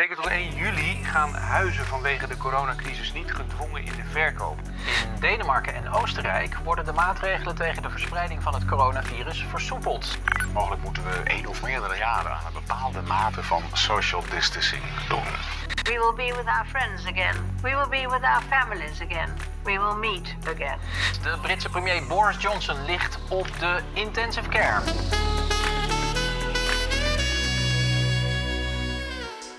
Zeker tot 1 juli gaan huizen vanwege de coronacrisis niet gedwongen in de verkoop. In Denemarken en Oostenrijk worden de maatregelen tegen de verspreiding van het coronavirus versoepeld. Mogelijk moeten we één of meerdere jaren aan een bepaalde mate van social distancing doen. We will be with our friends again. We will be with our families again. We will meet again. De Britse premier Boris Johnson ligt op de intensive care.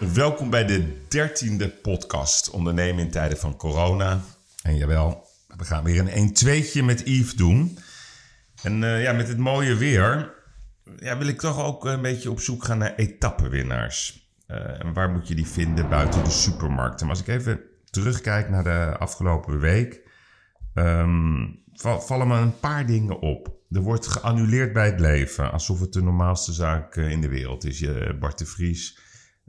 Welkom bij de dertiende podcast Ondernemen in tijden van corona. En jawel, we gaan weer een 1-2'tje met Yves doen. En uh, ja, met het mooie weer ja, wil ik toch ook een beetje op zoek gaan naar etappenwinnaars. Uh, en waar moet je die vinden buiten de supermarkten? Maar als ik even terugkijk naar de afgelopen week, um, vallen me een paar dingen op. Er wordt geannuleerd bij het leven, alsof het de normaalste zaak eh, in de wereld is. Je, Bart de Vries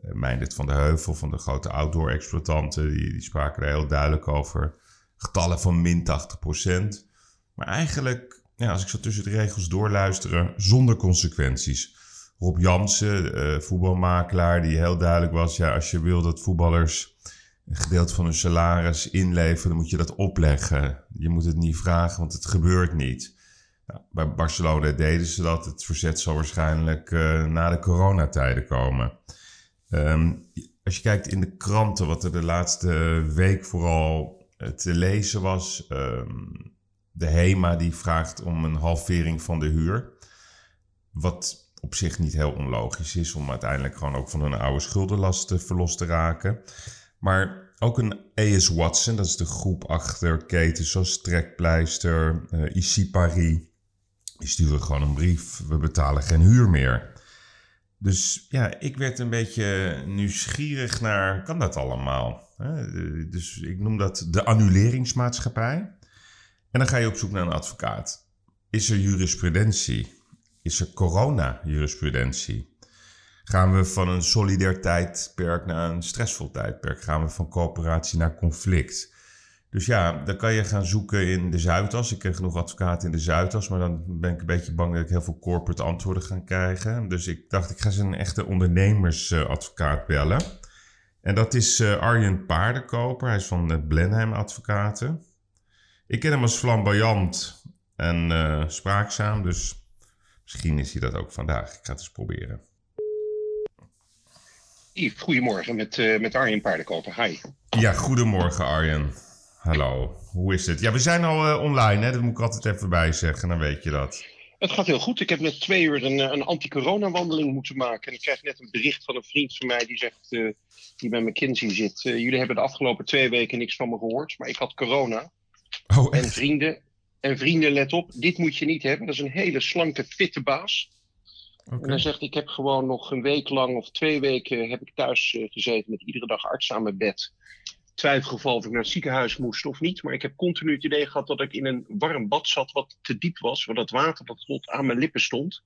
Meindert van de Heuvel van de grote outdoor-exploitanten, die, die, spraken er heel duidelijk over. Getallen van min 80%. Maar eigenlijk, ja, als ik zo tussen de regels doorluisteren, zonder consequenties. Rob Jansen, uh, voetbalmakelaar, die heel duidelijk was: ja, als je wil dat voetballers een gedeelte van hun salaris inleveren, dan moet je dat opleggen. Je moet het niet vragen, want het gebeurt niet. Nou, bij Barcelona deden ze dat. Het verzet zal waarschijnlijk uh, na de coronatijden komen. Um, als je kijkt in de kranten, wat er de laatste week vooral te lezen was. Um, de HEMA die vraagt om een halvering van de huur. Wat op zich niet heel onlogisch is om uiteindelijk gewoon ook van hun oude schuldenlast verlost te raken. Maar ook een AS Watson, dat is de groep achter ketens zoals Trekpleister, uh, IC Paris. Die sturen gewoon een brief, we betalen geen huur meer. Dus ja, ik werd een beetje nieuwsgierig naar, kan dat allemaal? Dus ik noem dat de annuleringsmaatschappij. En dan ga je op zoek naar een advocaat. Is er jurisprudentie? Is er corona-jurisprudentie? Gaan we van een solidair tijdperk naar een stressvol tijdperk? Gaan we van coöperatie naar conflict? Dus ja, dan kan je gaan zoeken in de Zuidas. Ik ken genoeg advocaten in de Zuidas, maar dan ben ik een beetje bang dat ik heel veel corporate antwoorden ga krijgen. Dus ik dacht, ik ga eens een echte ondernemersadvocaat bellen. En dat is uh, Arjen Paardenkoper. Hij is van de Blenheim Advocaten. Ik ken hem als flamboyant en uh, spraakzaam, dus misschien is hij dat ook vandaag. Ik ga het eens proberen. Yves, goedemorgen met, uh, met Arjen Paardenkoper. Hi. Ja, goedemorgen Arjen. Hallo, hoe is het? Ja, we zijn al uh, online, hè? dat moet ik altijd even bij zeggen, dan weet je dat. Het gaat heel goed. Ik heb net twee uur een, een anti-corona-wandeling moeten maken. En ik krijg net een bericht van een vriend van mij die zegt, uh, die bij McKinsey zit. Uh, jullie hebben de afgelopen twee weken niks van me gehoord, maar ik had corona. Oh, en vrienden, en vrienden, let op, dit moet je niet hebben. Dat is een hele slanke, fitte baas. Okay. En hij zegt, ik heb gewoon nog een week lang of twee weken heb ik thuis gezeten met iedere dag arts aan mijn bed twijfelgeval of ik naar het ziekenhuis moest of niet. Maar ik heb continu het idee gehad dat ik in een warm bad zat wat te diep was. Waar dat water dat tot aan mijn lippen stond.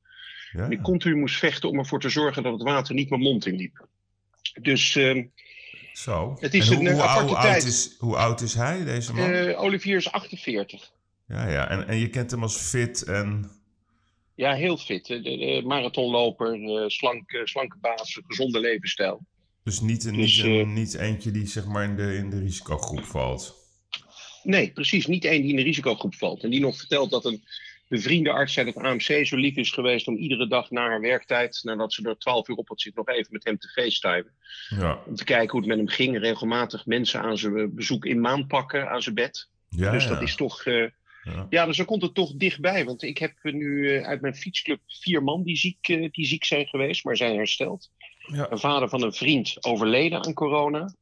Ja. En ik continu moest vechten om ervoor te zorgen dat het water niet mijn mond inliep. Dus uh, Zo. het is en een hoe, hoe, aparte hoe tijd. Oud is, hoe oud is hij, deze man? Uh, Olivier is 48. Ja, ja. En, en je kent hem als fit en... Ja, heel fit. De, de marathonloper, de slanke, slanke baas, gezonde levensstijl. Dus niet, een, Dus, niet, een, eh, niet eentje die zeg maar in de, in de risicogroep valt. Nee, precies. Niet één die in de risicogroep valt. En die nog vertelt dat een bevriende arts uit het AMC zo lief is geweest om iedere dag na haar werktijd, nadat ze er 12 uur op had zitten, nog even met hem te facetimen. Ja, Om te kijken hoe het met hem ging. Regelmatig mensen aan zijn bezoek in maan pakken aan zijn bed. ja, dus ja. dat is toch. eh, Ja. ja, dus dan komt het toch dichtbij. Want ik heb nu eh, uit mijn fietsclub vier man die ziek, die ziek zijn geweest, maar zijn hersteld. Ja. Een vader van een vriend overleden aan corona.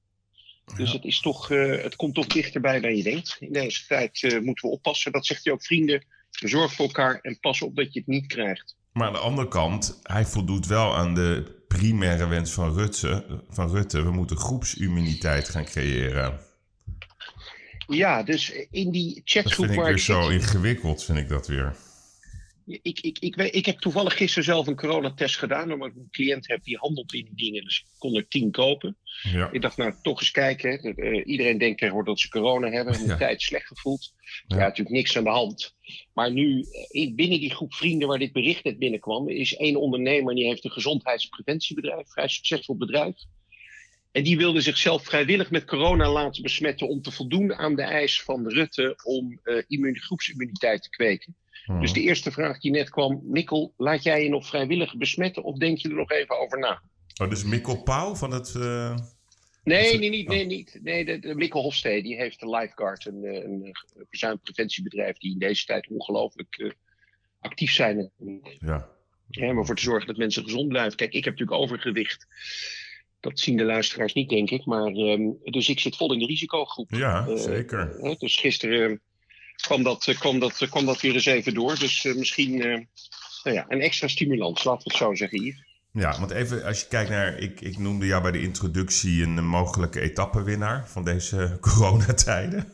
Dus Ja. het, is toch, eh, het komt toch dichterbij dan je denkt. In deze tijd eh, moeten we oppassen. Dat zegt hij ook, vrienden. Zorg voor elkaar en pas op dat je het niet krijgt. Maar aan de andere kant, hij voldoet wel aan de primaire wens van Rutte. Van Rutte. We moeten groepsimmuniteit gaan creëren. Ja, dus in die Dat chatgroep vind ik waar weer ik zo zit, ingewikkeld, vind ik dat weer. Ik, ik, ik, weet, ik heb toevallig gisteren zelf een coronatest gedaan, omdat ik een cliënt heb die handelt in die dingen. Dus ik kon er tien kopen. Ja. Ik dacht, nou, toch eens kijken. Eh, iedereen denkt tegenwoordig dat ze corona hebben. Een Ja. tijd slecht gevoeld. Ja. Ja. natuurlijk niks aan de hand. Maar nu, eh, in- binnen die groep vrienden waar dit bericht net binnenkwam, is één ondernemer die heeft een gezondheidspreventiebedrijf, vrij succesvol bedrijf. En die wilde zichzelf vrijwillig met corona laten besmetten om te voldoen aan de eis van Rutte om uh, groepsimmuniteit te kweken. Hmm. Dus de eerste vraag die net kwam, Mikkel, laat jij je nog vrijwillig besmetten of denk je er nog even over na? Oh, dus Mikkel Pauw van het... Uh... Nee, nee, niet, nee, niet. Nee, de, de Mikkel Hofstede die heeft de Lifeguard, een, een, een verzuimpreventiebedrijf die in deze tijd ongelooflijk uh, actief zijn. Ja. ja. Maar voor te zorgen dat mensen gezond blijven. Kijk, ik heb natuurlijk overgewicht. Dat zien de luisteraars niet, denk ik. Maar, um, dus ik zit vol in de risicogroep. Ja, uh, zeker. Uh, dus gisteren kwam, dat, kwam, dat, kwam dat weer eens even door. Dus misschien nou ja, een extra stimulans, laten we het zo zeggen, Yves. Ja, want even als je kijkt naar... Ik, ik noemde jou bij de introductie een mogelijke etappenwinnaar van deze coronatijden.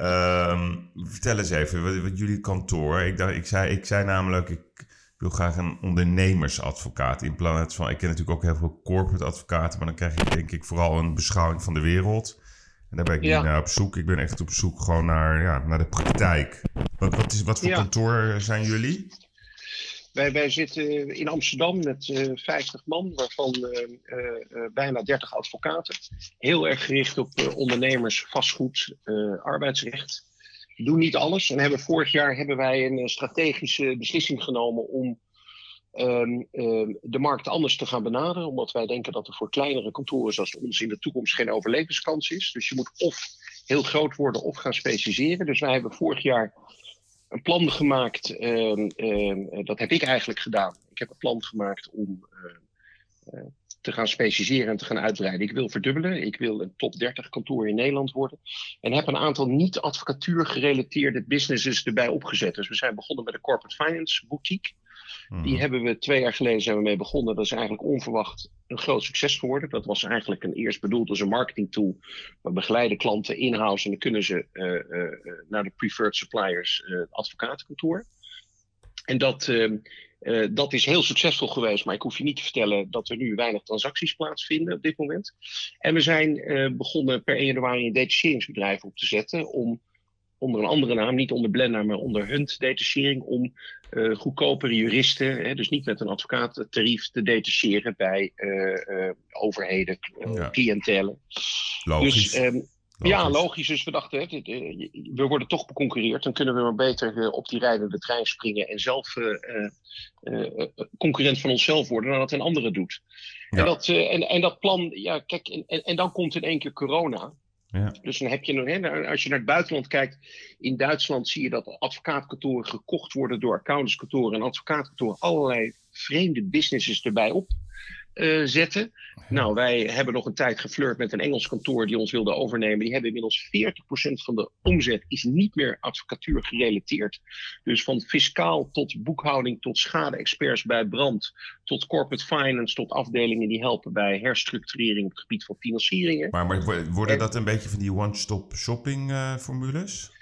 um, vertel eens even, wat, wat jullie kantoor... Ik, dacht, ik, zei, ik zei namelijk... Ik, wil graag een ondernemersadvocaat in plaats van. Ik ken natuurlijk ook heel veel corporate advocaten, maar dan krijg je denk ik vooral een beschouwing van de wereld. En daar ben ik Ja. niet naar op zoek. Ik ben echt op zoek gewoon naar, ja, naar de praktijk. Wat, wat, is, wat voor Ja. kantoor zijn jullie? Wij, wij zitten in Amsterdam met eh 50 man, waarvan eh, eh, bijna 30 advocaten. Heel erg gericht op ondernemers, vastgoed, arbeidsrecht. Doen niet alles en hebben vorig jaar hebben wij een eh, strategische beslissing genomen om ehm, ehm, de markt anders te gaan benaderen. Omdat wij denken dat er voor kleinere kantoren zoals ons in de toekomst geen overlevingskans is. Dus je moet of heel groot worden of gaan specialiseren. Dus wij hebben vorig jaar een plan gemaakt. ehm, dat heb ik eigenlijk gedaan. Ik heb een plan gemaakt om eh, te gaan specialiseren en te gaan uitbreiden. Ik wil verdubbelen. Ik wil een top 30 kantoor in Nederland worden. En heb een aantal niet-advocatuur gerelateerde businesses erbij opgezet. Dus we zijn begonnen met de Corporate Finance Boutique. Die Mhm. hebben we twee jaar geleden zijn we mee begonnen. Dat is eigenlijk onverwacht een groot succes geworden. Dat was eigenlijk een eerst bedoeld als een marketingtool. We begeleiden klanten in-house en dan kunnen ze eh, eh, eh, naar de preferred suppliers, het advocatenkantoor. En dat, ehm, eh, dat is heel succesvol geweest, maar ik hoef je niet te vertellen dat er nu weinig transacties plaatsvinden op dit moment. En we zijn eh, begonnen per 1 januari een detacheringsbedrijf op te zetten om onder een andere naam, niet onder Blender, maar onder Hunt detachering, om eh, goedkopere juristen, hè, dus niet met een advocatentarief, te detacheren bij overheden, Ja. cliëntelen. Logisch. Dus ja, logisch. Dus we dachten, hè, eh, we worden toch beconcurreerd. Dan kunnen we maar beter eh, op die rijdende trein springen en zelf eh, concurrent van onszelf worden dan dat een andere doet. Ja. En, dat, en, en dat plan, ja, kijk, en, en, en dan komt in één keer corona. Ja. Dus dan heb je, nog- hè, nou, als je naar het buitenland kijkt, in Duitsland zie je dat advocaatkantoren gekocht worden door accountantskantoren en advocaatkantoren allerlei vreemde businesses erbij op eh, zetten. Nou, wij hebben nog een tijd geflirt met een Engels kantoor die ons wilde overnemen. Die hebben inmiddels 40% van de omzet is niet meer advocatuur gerelateerd. Dus van fiscaal tot boekhouding, tot schade-experts bij brand, tot corporate finance, tot afdelingen die helpen bij herstructurering op het gebied van financieringen. Maar, maar wo- worden En- dat een beetje van die one-stop shopping eh, formules?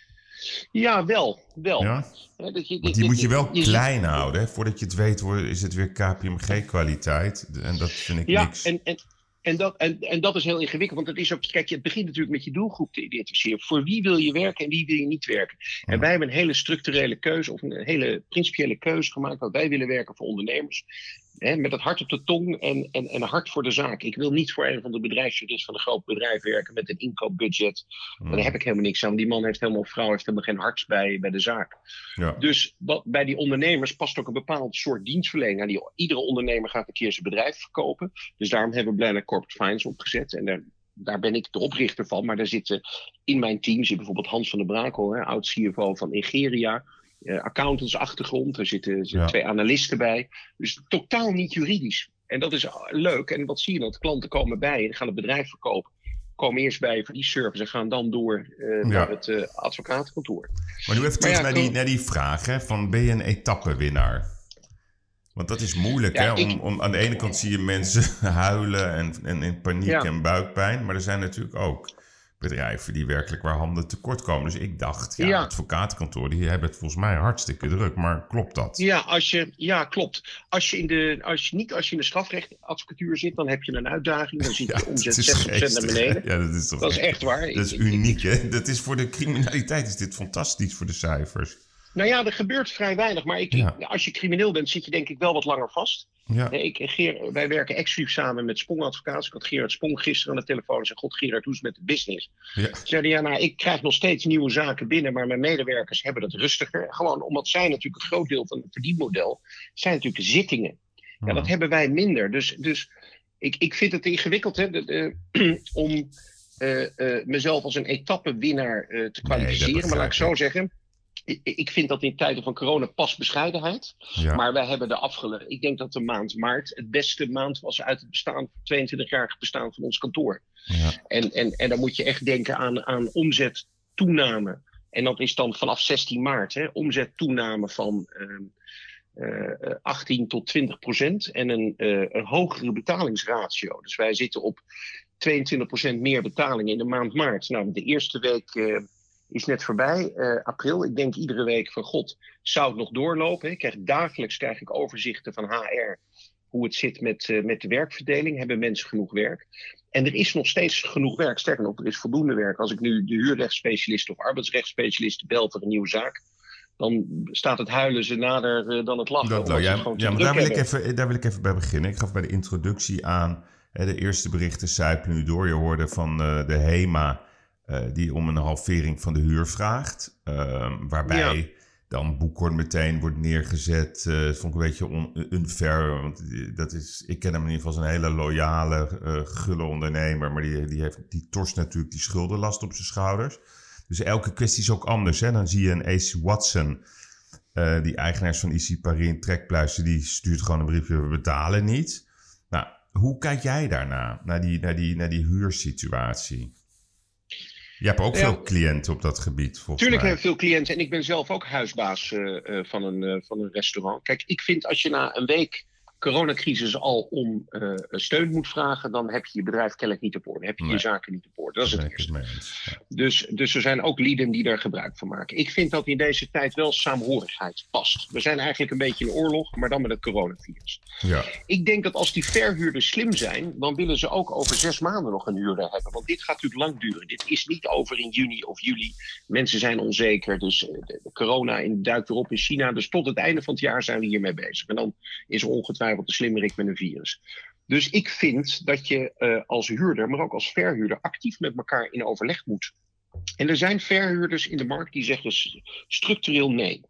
Ja, wel. wel. Ja? Dat je- die moet je wel je klein houden. Hè? Voordat je het weet wordt- is het weer KPMG-kwaliteit. En dat vind ik Ja, niks. en, en, en, dat, en, en dat is heel ingewikkeld. Want het is ook, kijk, het begint natuurlijk met je doelgroep te identificeren. Voor wie wil je werken en wie wil je niet werken? En wij hebben een hele structurele keuze, of een hele principiële keuze gemaakt. Dat wij willen werken voor ondernemers. Hè, met het hart op de tong en, en, en hart voor de zaak. Ik wil niet voor een van de bedrijfsjurist van een groot bedrijf werken met een inkoopbudget. Mm. Daar heb ik helemaal niks aan. Die man heeft helemaal, vrouw heeft helemaal geen hart bij, bij de zaak. Ja. Dus wat, bij die ondernemers past ook een bepaald soort dienstverlening. Nou, die, iedere ondernemer gaat een keer zijn bedrijf verkopen. Dus daarom hebben we Blender Corporate Finance opgezet. En daar, daar ben ik de oprichter van. Maar daar zitten in mijn team zit bijvoorbeeld Hans van der Brakel, hè, oud CFO van Nigeria. Eh, accountantsachtergrond. Er zitten, er zitten twee analisten bij. Dus totaal niet juridisch. En dat is ah, leuk. En wat zie je dan? Klanten komen bij en gaan het bedrijf verkopen. Komen eerst bij voor die service en gaan dan door eh, naar het eh, advocatenkantoor. Maar nu even terug ja, naar, die, naar die vraag. Hè, van ben je een etappenwinnaar? Want dat is moeilijk. Ja, hè? Om, ik- om, aan de ene kant zie je mensen huilen en, en in paniek en buikpijn. Maar er zijn natuurlijk ook bedrijven die werkelijk waar handen tekort komen. Dus ik dacht, ja, Ja. advocatenkantoor, die hebben het volgens mij hartstikke druk. Maar klopt dat? Ja, als je, ja, klopt. Als je, in de, als je niet als je in de strafrechtadvocatuur zit, dan heb je een uitdaging. Dan zit je Ja, omzet dat is 60% naar beneden. Ja, dat is toch Dat is echt- echt waar. Dat is uniek, hè? Dat is voor de criminaliteit is dit fantastisch voor de cijfers. Nou ja, er gebeurt vrij weinig. Maar ik, Ja. als je crimineel bent, zit je denk ik wel wat langer vast. Ja. Ik, Geer, wij werken exclusief samen met Spong Advocaten. Ik had Gerard Spong gisteren aan de telefoon en zei: God, Gerard, hoe is het met de business? Ja. Zeiden ja, nou, ik krijg nog steeds nieuwe zaken binnen, maar mijn medewerkers hebben dat rustiger. Gewoon omdat zij natuurlijk een groot deel van het verdienmodel zijn natuurlijk zittingen. Ja, dat hebben wij minder. Dus, dus ik, ik vind het ingewikkeld hè, de, om uh, uh, mezelf als een etappewinnaar uh, te kwalificeren. Nee, maar laat ik zo zeggen ik vind dat in tijden van corona pas bescheidenheid. Maar wij hebben de afgelopen. Ik denk dat de maand maart het beste maand was uit het bestaan, 22-jarig bestaan van ons kantoor. Ja. En, en, en dan moet je echt denken aan, aan omzettoename. En dat is dan vanaf 16 maart, hè, omzettoename van uh, 18 tot 20 procent. En een, uh, een hogere betalingsratio. Dus wij zitten op 22 procent meer betaling in de maand maart. Nou, de eerste week is net voorbij, uh, april. Ik denk iedere week van god, zou het nog doorlopen? Ik krijg, dagelijks krijg ik overzichten van HR, hoe het zit met, uh, met de werkverdeling. Hebben mensen genoeg werk? En er is nog steeds genoeg werk. Sterker nog, er is voldoende werk. Als ik nu de huurrechtsspecialist of arbeidsrechtsspecialist bel voor een nieuwe zaak, dan staat het huilen ze nader uh, dan het lachen. Dat, ja, ja maar daar wil, ik even, daar wil ik even bij beginnen. Ik gaf bij de introductie aan, hè, de eerste berichten suipen nu door. Je hoorde van de HEMA die om een halvering van de huur vraagt. Uh, waarbij dan Boekhoorn meteen wordt neergezet. Uh, dat vond ik een beetje on, unfair. Want dat is, ik ken hem in ieder geval als een hele loyale, uh, gulle ondernemer. Maar die, die, heeft, die torst natuurlijk die schuldenlast op zijn schouders. Dus elke kwestie is ook anders. Hè? Dan zie je een AC Watson, uh, die eigenaars van IC Paris trekpluizen, die stuurt gewoon een briefje, we betalen niet. Nou, hoe kijk jij daarna, naar die, naar die, naar die huursituatie? Je hebt ook veel cliënten op dat gebied, volgens Tuurlijk heb ik veel cliënten. En ik ben zelf ook huisbaas uh, van, een, uh, van een restaurant. Kijk, ik vind als je na een week coronacrisis al om uh, steun moet vragen, dan heb je je bedrijf kennelijk niet op orde. Heb je je zaken niet op orde. Dat is het eerste. Dus, dus er zijn ook lieden die daar gebruik van maken. Ik vind dat in deze tijd wel saamhorigheid past. We zijn eigenlijk een beetje in oorlog, maar dan met het coronavirus. Ja. Ik denk dat als die verhuurders slim zijn, dan willen ze ook over zes maanden nog een huurder hebben. Want dit gaat natuurlijk lang duren. Dit is niet over in juni of juli. Mensen zijn onzeker. Dus de, de corona duikt erop in China. Dus tot het einde van het jaar zijn we hiermee bezig. En dan is er ongetwijfeld ongetwijfeld de slimmerik met een virus. Dus ik vind dat je uh, als huurder, maar ook als verhuurder, actief met elkaar in overleg moet. En er zijn verhuurders in de markt die zeggen structureel nee.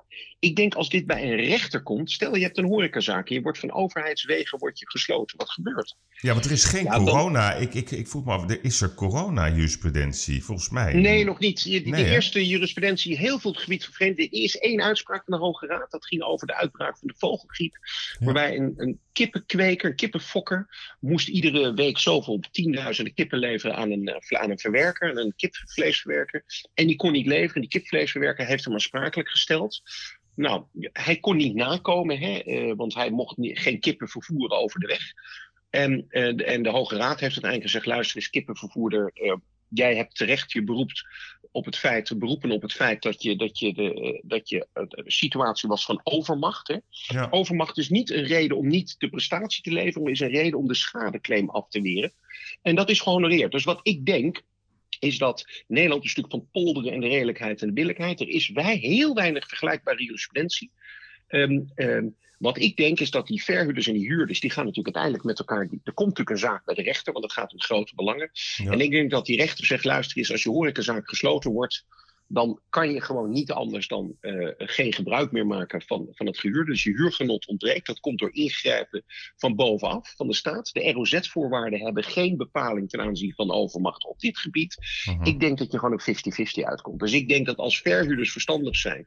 Ik denk als dit bij een rechter komt, stel je hebt een horecazaak je wordt van overheidswegen wordt je gesloten. Wat gebeurt? Ja, want er is geen corona. Ik, ik, ik vroeg me af, is er corona-jurisprudentie? Volgens mij. Nee, nog niet. De, de eerste jurisprudentie, heel veel het gebied van. Er is één uitspraak van de Hoge Raad. Dat ging over de uitbraak van de vogelgriep. Waarbij een, een kippenkweker, een kippenfokker, moest iedere week zoveel tienduizenden kippen leveren aan een, eh, aan een verwerker, een kipvleesverwerker. En die kon niet leveren. Die kipvleesverwerker heeft hem aansprakelijk gesteld. Nou, hij kon niet nakomen, hè, uh, want hij mocht niet, geen kippen vervoeren over de weg. En, uh, en de Hoge Raad heeft uiteindelijk gezegd: luister eens, kippenvervoerder, uh, jij hebt terecht je beroept op het feit, beroepen op het feit dat je, dat je, de, dat je de situatie was van overmacht. Hè? Ja. Overmacht is niet een reden om niet de prestatie te leveren, maar is een reden om de schadeclaim af te weren. En dat is gehonoreerd. Dus wat ik denk, is dat Nederland een stuk van polderen en de redelijkheid en de billijkheid. Er is wij heel weinig vergelijkbare jurisprudentie. Um, um, wat ik denk is dat die verhuurders en die huurders, die gaan natuurlijk uiteindelijk met elkaar. Er komt natuurlijk een zaak bij de rechter, want het gaat om grote belangen. Ja. En ik denk dat die rechter zegt: luister eens, als je horecazaak gesloten wordt, dan kan je gewoon niet anders dan uh, geen gebruik meer maken van, van het gehuurde. Dus je huurgenot ontbreekt. Dat komt door ingrijpen van bovenaf, van de staat. De ROZ-voorwaarden hebben geen bepaling ten aanzien van overmacht op dit gebied. Uh -huh. Ik denk dat je gewoon op 50-50 uitkomt. Dus ik denk dat als verhuurders verstandig zijn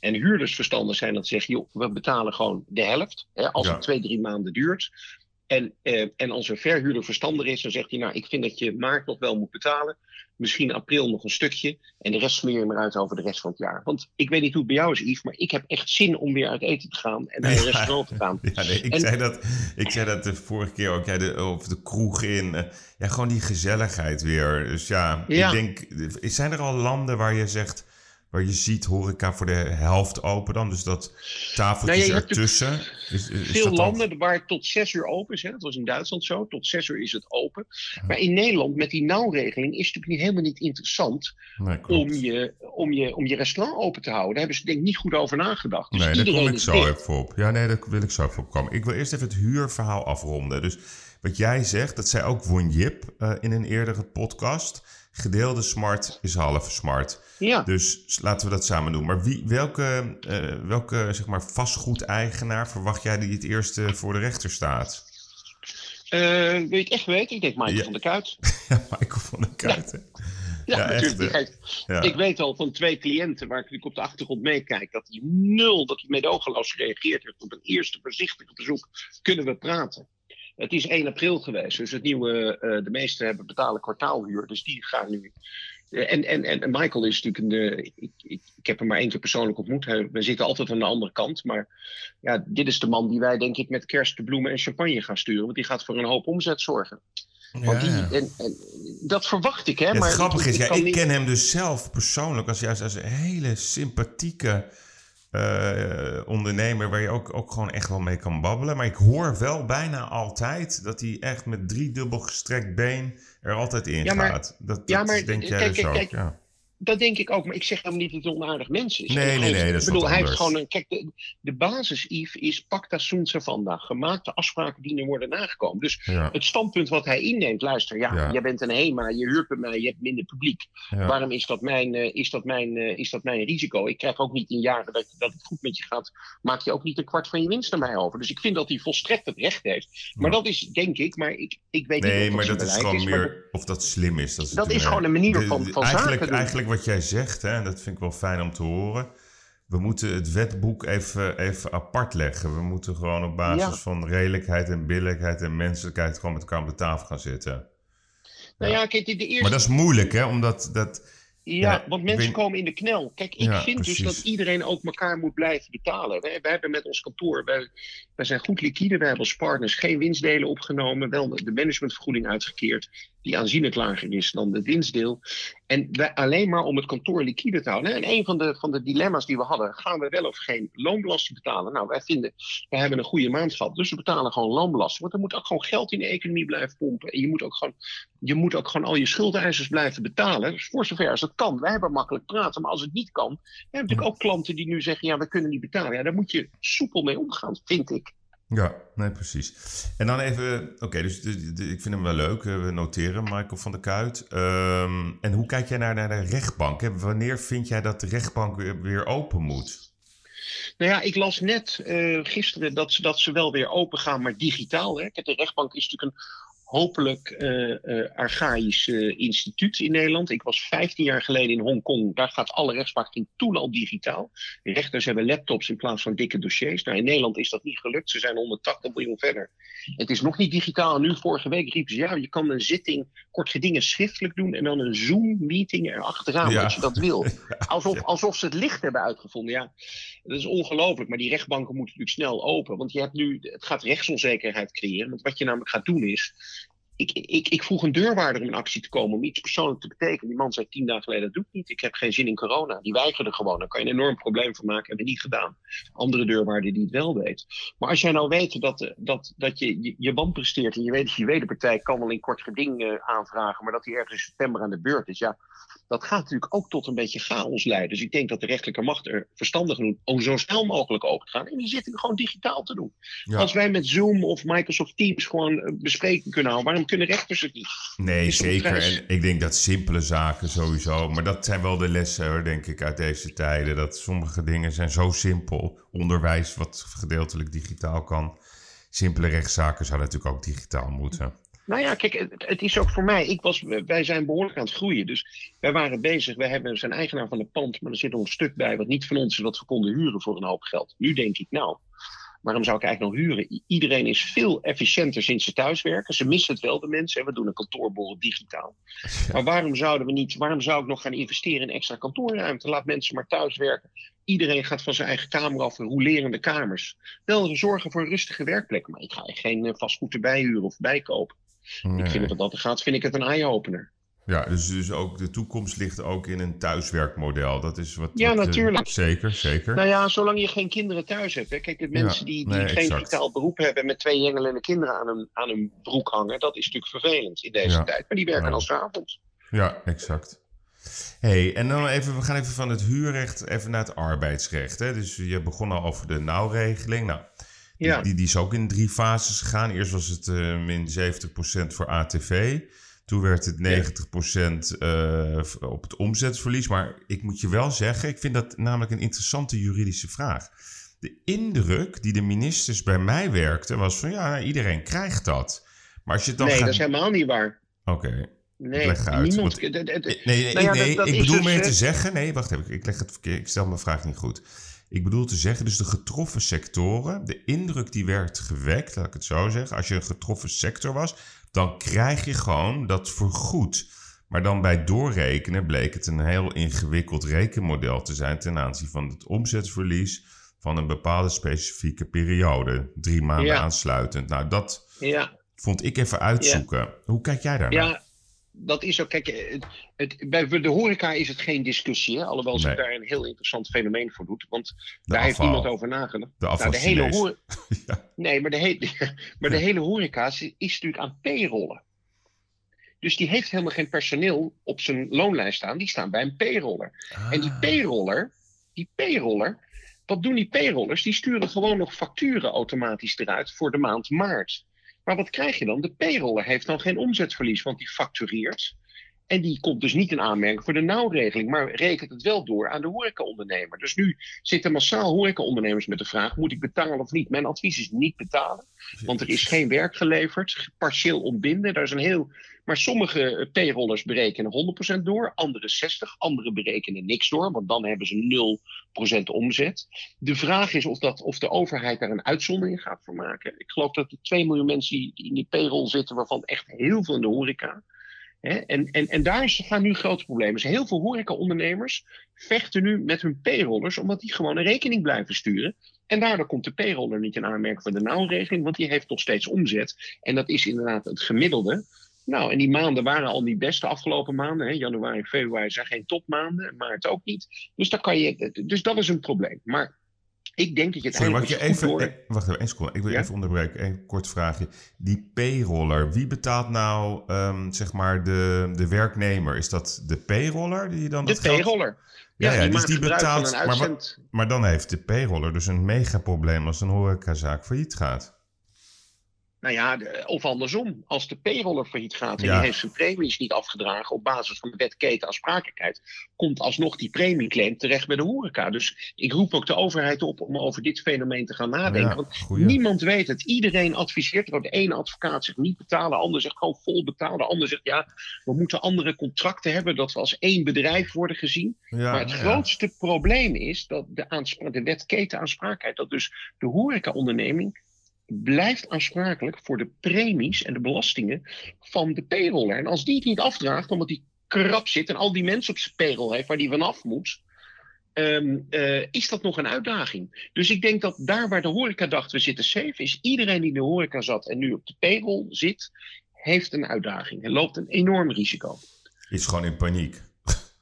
en huurders verstandig zijn, dat ze zeggen: joh, we betalen gewoon de helft. Hè, als ja. het twee, drie maanden duurt. En, eh, en als een verhuurder verstandig is, dan zegt hij: Nou, ik vind dat je maart nog wel moet betalen. Misschien april nog een stukje. En de rest smeer je maar uit over de rest van het jaar. Want ik weet niet hoe het bij jou is, Yves, maar ik heb echt zin om weer uit eten te gaan en naar een ja, restaurant te gaan. Ja, nee, ik, en, zei dat, ik zei dat de vorige keer ook, ja, de, of de kroeg in. Uh, ja, gewoon die gezelligheid weer. Dus ja, ja, ik denk, zijn er al landen waar je zegt waar je ziet horeca voor de helft open dan? Dus dat tafeltjes Nou ja, ertussen. Is, is Veel dat dan- landen waar het tot zes uur open is. Hè? Dat was in Duitsland zo. Tot zes uur is het open. Maar in Nederland met die nauwregeling is het natuurlijk niet, helemaal niet interessant Nee, om je, om, je, om je restaurant open te houden. Daar hebben ze denk ik niet goed over nagedacht. Dus nee, daar kom ik zo dicht. even op. Ja, nee, daar wil ik zo even op komen. Ik wil eerst even het huurverhaal afronden. Dus wat jij zegt, dat zei ook Won Jip eh, in een eerdere podcast. Gedeelde smart is half smart. Ja. Dus laten we dat samen doen. Maar wie, welke, eh, welke zeg maar, vastgoedeigenaar verwacht jij die het eerste voor de rechter staat? Eh, wil je het echt weten? Ik denk Michael Ja. van der Kuit. Ja, Michael van der Kuiten. Ja, natuurlijk. Ja. Ik weet al van twee cliënten waar ik natuurlijk op de achtergrond meekijk, dat die nul, dat die medogeloos gereageerd heeft op een eerste voorzichtig bezoek. Kunnen we praten? Het is 1 april geweest, dus het nieuwe, eh, de meesten hebben betalen kwartaalhuur, dus die gaan nu. eh, en, en, en Michael is natuurlijk een. eh, ik, ik, ik heb hem maar één keer persoonlijk ontmoet. We zitten altijd aan de andere kant. Maar ja, dit is de man die wij, denk ik, met kerst, bloemen en champagne gaan sturen. Want die gaat voor een hoop omzet zorgen. Want die, en, en, dat verwacht ik, hè? Ja, maar het grappige is, ja, ik niet- ken hem dus zelf persoonlijk als juist als een hele sympathieke eh, ondernemer waar je ook, ook gewoon echt wel mee kan babbelen. Maar ik hoor wel bijna altijd dat hij echt met driedubbel gestrekt been er altijd in Ja, maar- gaat. Dat, ja, dat maar denk jij kijk, dus kijk, ook. kijk. ja. Dat denk ik ook, maar ik zeg helemaal niet dat hij een onaardig mens is. Nee, nee, nee, dat is ik bedoel, hij heeft gewoon een. Kijk, de, de basis, Yves, is pacta sunt servanda. Gemaakte afspraken die er worden nagekomen. Dus Ja, het standpunt wat hij inneemt, luister, ja, Ja. jij bent een HEMA, je huurt bij mij, je hebt minder publiek. ja. Waarom is dat, mijn, eh, is, dat mijn, eh, is dat mijn risico? Ik krijg ook niet in jaren dat, dat het goed met je gaat, maak je ook niet een kwart van je winst naar mij over. Dus ik vind dat hij volstrekt het recht heeft. Maar dat is, denk ik, maar ik, ik weet Nee, niet of maar dat is gewoon maar meer of dat slim is. Dat is, Dat is gewoon een manier van- de- van zaken. Eigenlijk wat jij zegt, hè, en dat vind ik wel fijn om te horen. We moeten het wetboek even, even apart leggen. We moeten gewoon op basis Ja. van redelijkheid en billijkheid en menselijkheid gewoon met elkaar op de tafel gaan zitten. Nou ja, kijk, de, eerste Maar dat is moeilijk, hè? Omdat dat. Ja, Ja, want mensen komen in de knel. Kijk, ik Ja, vind dus dat iedereen ook elkaar moet blijven betalen. Wij, wij hebben met ons kantoor, wij, wij zijn goed liquide. Wij hebben als partners geen winstdelen opgenomen. Wel de managementvergoeding uitgekeerd, die aanzienlijk lager is dan het winstdeel. En wij, alleen maar om het kantoor liquide te houden. En een van de, van de dilemma's die we hadden, gaan we wel of geen loonbelasting betalen? Nou, wij vinden, wij hebben een goede maand gehad, dus we betalen gewoon loonbelasting. Want er moet ook gewoon geld in de economie blijven pompen. En je moet ook gewoon, je moet ook gewoon al je schuldeisers blijven betalen. Dus voor zover als het kan. Wij hebben makkelijk praten, maar als het niet kan, we hebben natuurlijk ook klanten die nu zeggen, ja, we kunnen niet betalen. Ja, daar moet je soepel mee omgaan, vind ik. Ja, nee, precies. En dan even. Oké, dus ik vind hem wel leuk. eh, We noteren Michael van der Kuit. Ehm, en hoe kijk jij naar, naar de rechtbank? Wanneer vind jij dat de rechtbank weer, weer open moet? Nou ja, ik las net eh, gisteren dat ze, dat ze wel weer open gaan, maar digitaal. Hè. De rechtbank is natuurlijk een hopelijk archaïsch eh, instituut in Nederland. Ik was 15 jaar geleden in Hongkong. Daar gaat alle rechtspraak ging toen al digitaal. De rechters hebben laptops in plaats van dikke dossiers. Nou, in Nederland is dat niet gelukt. Ze zijn 180 miljoen verder. Het is nog niet digitaal. En nu vorige week riepen ze, ja, je kan een zitting kort gedingen schriftelijk doen en dan een Zoom-meeting erachteraan, Ja. als je dat wil. Alsof, alsof ze het licht hebben uitgevonden. Ja, dat is ongelooflijk. Maar die rechtbanken moeten natuurlijk snel open. Want je hebt nu, het gaat rechtsonzekerheid creëren. Want wat je namelijk gaat doen is. Ik, ik, ik vroeg een deurwaarder om in actie te komen om iets persoonlijk te betekenen. Die man zei tien dagen geleden, dat doe ik niet. Ik heb geen zin in corona. Die weigerde gewoon. Daar kan je een enorm probleem van maken. Hebben we niet gedaan. Andere deurwaarder die het wel weet. Maar als jij nou weet dat, eh, dat, dat je, je je wanpresteert en je weet dat je wederpartij kan wel in kort geding eh, aanvragen, maar dat die ergens in september aan de beurt is, ja, dat gaat natuurlijk ook tot een beetje chaos leiden. Dus ik denk dat de rechterlijke macht er verstandig genoeg om zo snel mogelijk open te gaan. En die zitten gewoon digitaal te doen. Ja. Als wij met Zoom of Microsoft Teams gewoon eh, bespreking kunnen houden, waarom kunnen rechters het niet? Nee, er zeker. En ik denk dat simpele zaken sowieso. Maar dat zijn wel de lessen, hoor, denk ik, uit deze tijden. Dat sommige dingen zijn zo simpel. Onderwijs, wat gedeeltelijk digitaal kan. Simpele rechtszaken zouden natuurlijk ook digitaal moeten. Nou ja, kijk, het, het is ook voor mij. Ik was, wij zijn behoorlijk aan het groeien. Dus wij waren bezig. Wij hebben, zijn eigenaar van het pand, maar er zit nog een stuk bij wat niet van ons is, wat we konden huren voor een hoop geld. Nu denk ik, nou, waarom zou ik eigenlijk nog huren? Iedereen is veel efficiënter sinds ze thuiswerken. Ze missen het wel, de mensen. hè. We doen een kantoorborrel digitaal. Maar waarom zouden we niet, waarom zou ik nog gaan investeren in extra kantoorruimte? Laat mensen maar thuiswerken. Iedereen gaat van zijn eigen kamer af, rolerende kamers. Wel zorgen voor een rustige werkplek, maar ik ga geen eh, vastgoed erbij huren of bijkopen. Ik vind het wat dat gaat, vind ik het een eye-opener. Ja, dus, dus ook de toekomst ligt ook in een thuiswerkmodel. Dat is wat. Ja, wat, eh, natuurlijk. zeker, zeker. Nou ja, zolang je geen kinderen thuis hebt. Hè. Kijk, de mensen die, die nee, geen exact. vitaal beroep hebben met twee jengelende kinderen aan hun, aan hun broek hangen, dat is natuurlijk vervelend in deze Ja. tijd. Maar die werken Ja. als avond. Ja, exact. hey, en dan even, we gaan even van het huurrecht even naar het arbeidsrecht. Hè? Dus je begon al over de nauwregeling. Nou, die, Ja. die, die is ook in drie fases gegaan. Eerst was het eh, min 70% voor ATV. Toen werd het 90% eh, op het omzetverlies. Maar ik moet je wel zeggen, ik vind dat namelijk een interessante juridische vraag. De indruk die de ministers bij mij werkten was van ja, iedereen krijgt dat. Maar als je het dan nee, gaat... dat is helemaal niet waar. Oké, Nee, Leg uit, niemand. want- Nee, nee, nee, Nou ja, nee, dat- dat ik bedoel dus, meer eh, te zeggen... Nee, wacht even, ik, leg het verkeerd, ik stel mijn vraag niet goed. Ik bedoel te zeggen, dus de getroffen sectoren... de indruk die werd gewekt, laat ik het zo zeggen... als je een getroffen sector was... dan krijg je gewoon dat vergoed. Maar dan bij doorrekenen bleek het een heel ingewikkeld rekenmodel te zijn... ten aanzien van het omzetverlies van een bepaalde specifieke periode. Drie maanden Ja. aansluitend. Nou, dat ja, vond ik even uitzoeken. Hoe kijk jij daar naar? ja, dat is ook. Kijk, het, het, bij de horeca is het geen discussie. Hè? Alhoewel zich Nee. daar een heel interessant fenomeen voor doet. Want De daar heeft niemand over nagedacht. De Nou, de hele Ja. Nee, maar de, hele maar de hele horeca is, is natuurlijk aan payrollen. Dus die heeft helemaal geen personeel op zijn loonlijst staan. Die staan bij een payroller. En die Ah. payroller, die payroller, wat doen die payrollers? Die sturen gewoon nog facturen automatisch eruit voor de maand maart. Maar wat krijg je dan? De payroller heeft dan geen omzetverlies, want die factureert. En die komt dus niet in aanmerking voor de nauwregeling, maar rekent het wel door aan de horecaondernemer. Dus nu zitten massaal horecaondernemers met de vraag: moet ik betalen of niet? Mijn advies is niet betalen, want er is geen werk geleverd, partieel ontbinden. Daar is een heel. Maar sommige payrollers berekenen 100% door, andere 60, andere berekenen niks door, want dan hebben ze 0% omzet. De vraag is of, dat, of de overheid daar een uitzondering gaat voor maken. Ik geloof dat er 2 miljoen mensen die in die payroll zitten, waarvan echt heel veel in de horeca. En, en, en daar gaan nu grote problemen. Dus heel veel horecaondernemers vechten nu met hun payrollers, omdat die gewoon een rekening blijven sturen. En daardoor komt de payroller niet in aanmerking voor de nauwregeling, want die heeft nog steeds omzet. En dat is inderdaad het gemiddelde. Nou, en die maanden waren al niet best de afgelopen maanden. Hè. Januari februari zijn geen topmaanden, maart ook niet. Dus, daar kan je, dus dat is een probleem. Maar ik denk dat je het Sorry, eigenlijk je even, door... eh, wacht even, één seconde. Ik wil Ja? even onderbreken. Een kort vraagje. Die payroller, wie betaalt nou ehm, zeg maar de, de werknemer? Is dat de payroller die dan De payroller. Ja, ja, dus maakt die gebruik van betaalt- maar. Maar dan heeft de payroller dus een megaprobleem als een horecazaak failliet gaat. Nou ja, de- of andersom. Als de payroller failliet gaat en Ja. die heeft zijn premies niet afgedragen op basis van de wet ketenaansprakelijkheid, komt alsnog die premieclaim terecht bij de horeca. Dus ik roep ook de overheid op om over dit fenomeen te gaan nadenken. Ja, want goeie. niemand weet het. Iedereen adviseert. er. De ene advocaat zegt niet betalen, de ander zegt gewoon vol betalen. De ander zegt ja, we moeten andere contracten hebben, dat we als één bedrijf worden gezien. Ja, Maar het grootste probleem is dat de, de wet ketenaansprakelijkheid, dat dus de horecaonderneming blijft aansprakelijk voor de premies en de belastingen van de payroller. En als die het niet afdraagt, omdat die krap zit en al die mensen op zijn payroll heeft waar die vanaf moet, ehm, eh, is dat nog een uitdaging. Dus ik denk dat daar waar de horeca dacht we zitten safe, is iedereen die in de horeca zat en nu op de payroll zit, heeft een uitdaging en loopt een enorm risico. Is gewoon in paniek.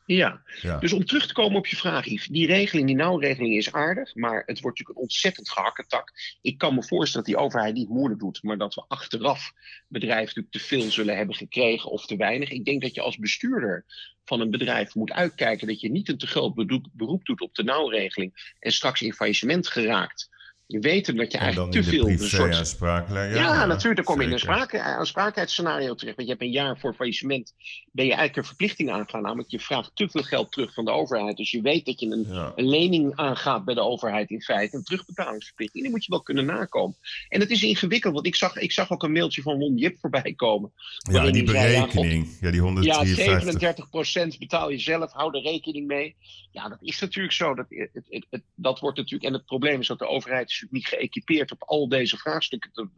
Ja, Ja. dus om terug te komen op je vraag, Yves. Die regeling, die nauwregeling is aardig, maar het wordt natuurlijk een ontzettend gehakketak. Ik kan me voorstellen dat die overheid niet moeilijk doet, maar dat we achteraf bedrijven natuurlijk te veel zullen hebben gekregen of te weinig. Ik denk dat je als bestuurder van een bedrijf moet uitkijken dat je niet een te groot beroep doet op de nauwregeling en straks in faillissement geraakt. Weten dat je eigenlijk te veel een soort ja, natuurlijk. Dan kom je in een sprake, aansprakelijkheidsscenario terecht. Want je hebt een jaar voor faillissement. Ben je eigenlijk een verplichting aangaan. Namelijk, je vraagt te veel geld terug van de overheid. Dus je weet dat je een, Ja. een lening aangaat bij de overheid in feite. Een terugbetalingsverplichting. Die moet je wel kunnen nakomen. En het is ingewikkeld. Want ik zag, ik zag ook een mailtje van Won Jip voorbij komen. Ja, die zei, ja, berekening. Ja, die Ja, 153. 37% betaal je zelf. Hou er rekening mee. Ja, dat is natuurlijk zo. Dat, het, het, het- dat wordt natuurlijk. En het probleem is dat de overheid natuurlijk niet geëquipeerd op al deze vraagstukken te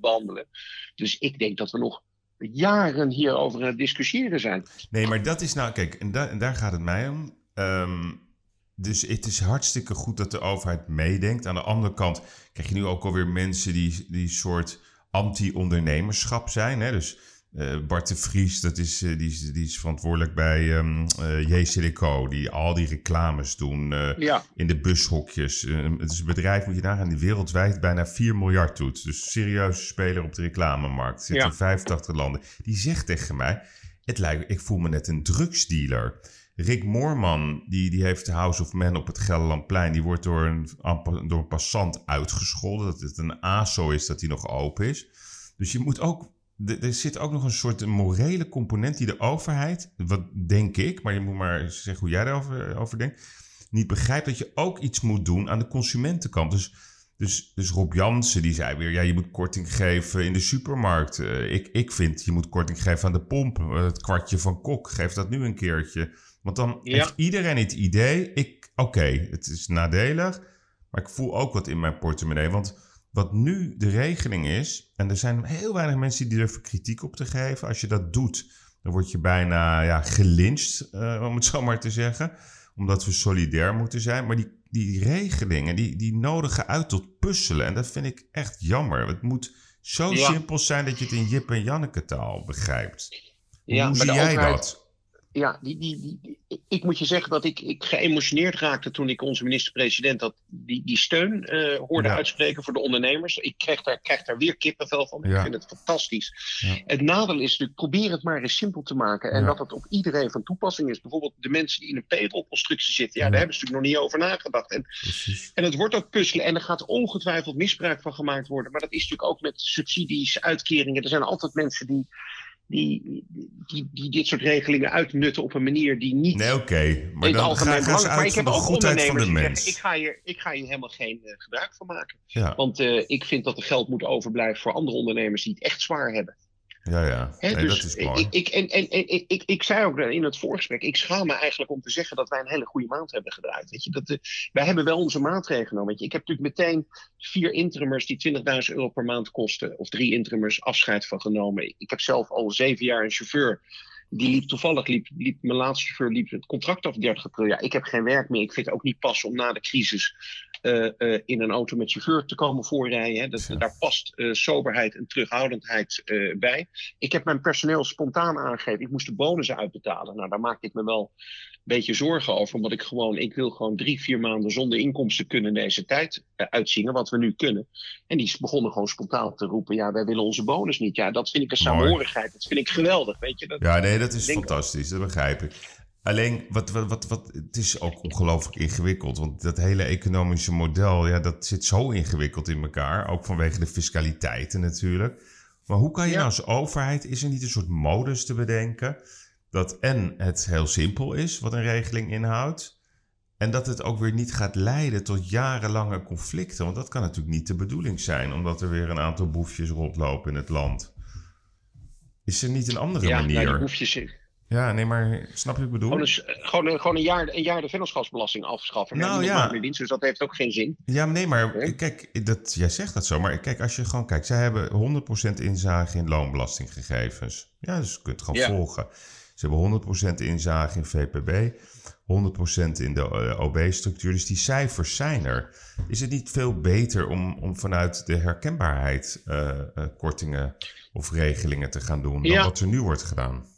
behandelen. Dus ik denk dat we nog jaren hierover aan het discussiëren zijn. Nee, maar dat is nou, kijk, en, daar- gaat het mij om. Ehm, dus het is hartstikke goed dat de overheid meedenkt. Aan de andere kant krijg je nu ook alweer mensen die, die soort anti-ondernemerschap zijn. Hè? Dus Bart de Vries, dat is, eh, die, is, die is verantwoordelijk bij um, uh, die al die reclames doen ja. in de bushokjes. het is een bedrijf, moet je nagaan, die wereldwijd bijna 4 miljard doet. Dus serieuze speler op de reclamemarkt. Zit in 85 landen. Die zegt tegen mij, het lijkt, ik voel me net een drugsdealer. Rick Moorman, die, die heeft House of Men op het Gelderlandplein. Die wordt door een, door een passant uitgescholden. Dat het een ASO is dat hij nog open is. Dus je moet ook er zit ook nog een soort morele component die de overheid, wat denk ik, maar je moet maar zeggen hoe jij daarover over denkt, niet begrijpt dat je ook iets moet doen aan de consumentenkant. Dus, dus, dus Rob Jansen die zei weer, ja, je moet korting geven in de supermarkt. Uh, ik, ik vind, je moet korting geven aan de pomp. Uh, het kwartje van Kok, geef dat nu een keertje. Want dan heeft iedereen het idee, ik, oké, het is nadelig, maar ik voel ook wat in mijn portemonnee. Want wat nu de regeling is, en er zijn heel weinig mensen die durven kritiek op te geven. Als je dat doet, dan word je bijna ja, gelincht, uh, om het zo maar te zeggen. Omdat we solidair moeten zijn. Maar die, die regelingen, die, die nodigen uit tot puzzelen. En dat vind ik echt jammer. Het moet zo simpel zijn dat je het in Jip en Janneke taal begrijpt. Hoe zie jij dat? Ja, die, die, die, ik moet je zeggen dat ik, ik geëmotioneerd raakte toen ik onze minister-president dat, die, die steun uh, hoorde uitspreken voor de ondernemers. Ik krijg daar, krijg daar weer kippenvel van. Ik vind het fantastisch. Het nadeel is natuurlijk, probeer het maar eens simpel te maken. En dat het op iedereen van toepassing is. Bijvoorbeeld de mensen die in een payroll-constructie zitten. Ja, daar hebben ze natuurlijk nog niet over nagedacht. En, en het wordt ook puzzelen. En er gaat ongetwijfeld misbruik van gemaakt worden. Maar dat is natuurlijk ook met subsidies, uitkeringen. Er zijn altijd mensen die die, die, die dit soort regelingen uitnutten op een manier die niet nee, oké. Maar in het algemeen belangrijk Maar ik heb ook ondernemers die zeggen, ik ga, hier, ik ga hier helemaal geen uh, gebruik van maken. Ja. Want uh, ik vind dat er geld moet overblijven voor andere ondernemers die het echt zwaar hebben. Ja, ja. He, nee, dus dat is mooi. Ik, ik, en, en, en, ik, ik, ik zei ook in het voorgesprek, ik schaam me eigenlijk om te zeggen dat wij een hele goede maand hebben gedraaid. Weet je? Dat, uh, wij hebben wel onze maatregelen genomen. Weet je? Ik heb natuurlijk meteen vier interimers die 20.000 euro per maand kosten, of drie interimers afscheid van genomen. Ik heb zelf al zeven jaar een chauffeur die liep toevallig, liep, liep, mijn laatste chauffeur liep het contract af 30 april. Ja, ik heb geen werk meer. Ik vind het ook niet passen om na de crisis in een auto met chauffeur te komen voorrijden. Hè. Dat, Daar past uh, soberheid en terughoudendheid bij. Ik heb mijn personeel spontaan aangegeven. Ik moest de bonussen uitbetalen. Nou, daar maak ik me wel beetje zorgen over. Omdat ik gewoon, ik wil gewoon drie, vier maanden zonder inkomsten kunnen deze tijd uitzingen. Wat we nu kunnen. En die begonnen gewoon spontaan te roepen. Ja, wij willen onze bonus niet. Ja, dat vind ik een saamhorigheid. Dat vind ik geweldig. Weet je? Dat, ja, nee, dat is fantastisch. Dat begrijp ik. Alleen, wat, wat, wat, wat, het is ook ongelooflijk ingewikkeld. Want dat hele economische model, ja, dat zit zo ingewikkeld in elkaar. Ook vanwege de fiscaliteiten natuurlijk. Maar hoe kan je nou als overheid, is er niet een soort modus te bedenken dat en het heel simpel is wat een regeling inhoudt. En dat het ook weer niet gaat leiden tot jarenlange conflicten. Want dat kan natuurlijk niet de bedoeling zijn, omdat er weer een aantal boefjes rondlopen in het land. Is er niet een andere ja, manier? Ja, die boefjes. Ja, nee, maar snap je wat ik bedoel? Gewoon een, gewoon een, gewoon een, jaar, een jaar de vennootschapsbelasting afschaffen. Nou ja. Meer dienst, dus dat heeft ook geen zin. Ja, nee, maar kijk, dat, jij zegt dat zo. Maar kijk, als je gewoon kijkt. Zij hebben 100% inzage in loonbelastinggegevens. Ja, dus je kunt het gewoon volgen. Ze hebben 100% inzage in VPB, 100% in de eh, OB-structuur. Dus die cijfers zijn er. Is het niet veel beter om, om vanuit de herkenbaarheid uh, uh, kortingen of regelingen te gaan doen dan wat er nu wordt gedaan?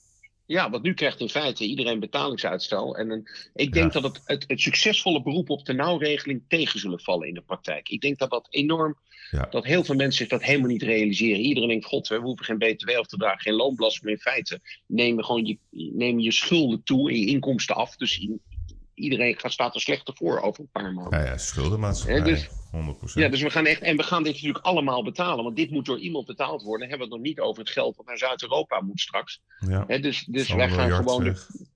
Ja, want nu krijgt in feite iedereen betalingsuitstel. En een, ik denk dat het, het, het, succesvolle beroep op de nauwregeling tegen zullen vallen in de praktijk. Ik denk dat dat enorm, ja. dat heel veel mensen zich dat helemaal niet realiseren. Iedereen denkt, god, we hoeven geen btw af te dragen, geen loonbelasting. Maar in feite nemen gewoon je, nemen je schulden toe en je inkomsten af. Dus in, iedereen gaat, staat er slechter voor over een paar maanden. Ja, ja schuldenmaatschappij, dus, 100%. Ja, dus we gaan echt, en we gaan dit natuurlijk allemaal betalen, want dit moet door iemand betaald worden. Dan hebben we het nog niet over het geld wat naar Zuid-Europa moet straks. Ja. dus dus wij gaan gewoon... De,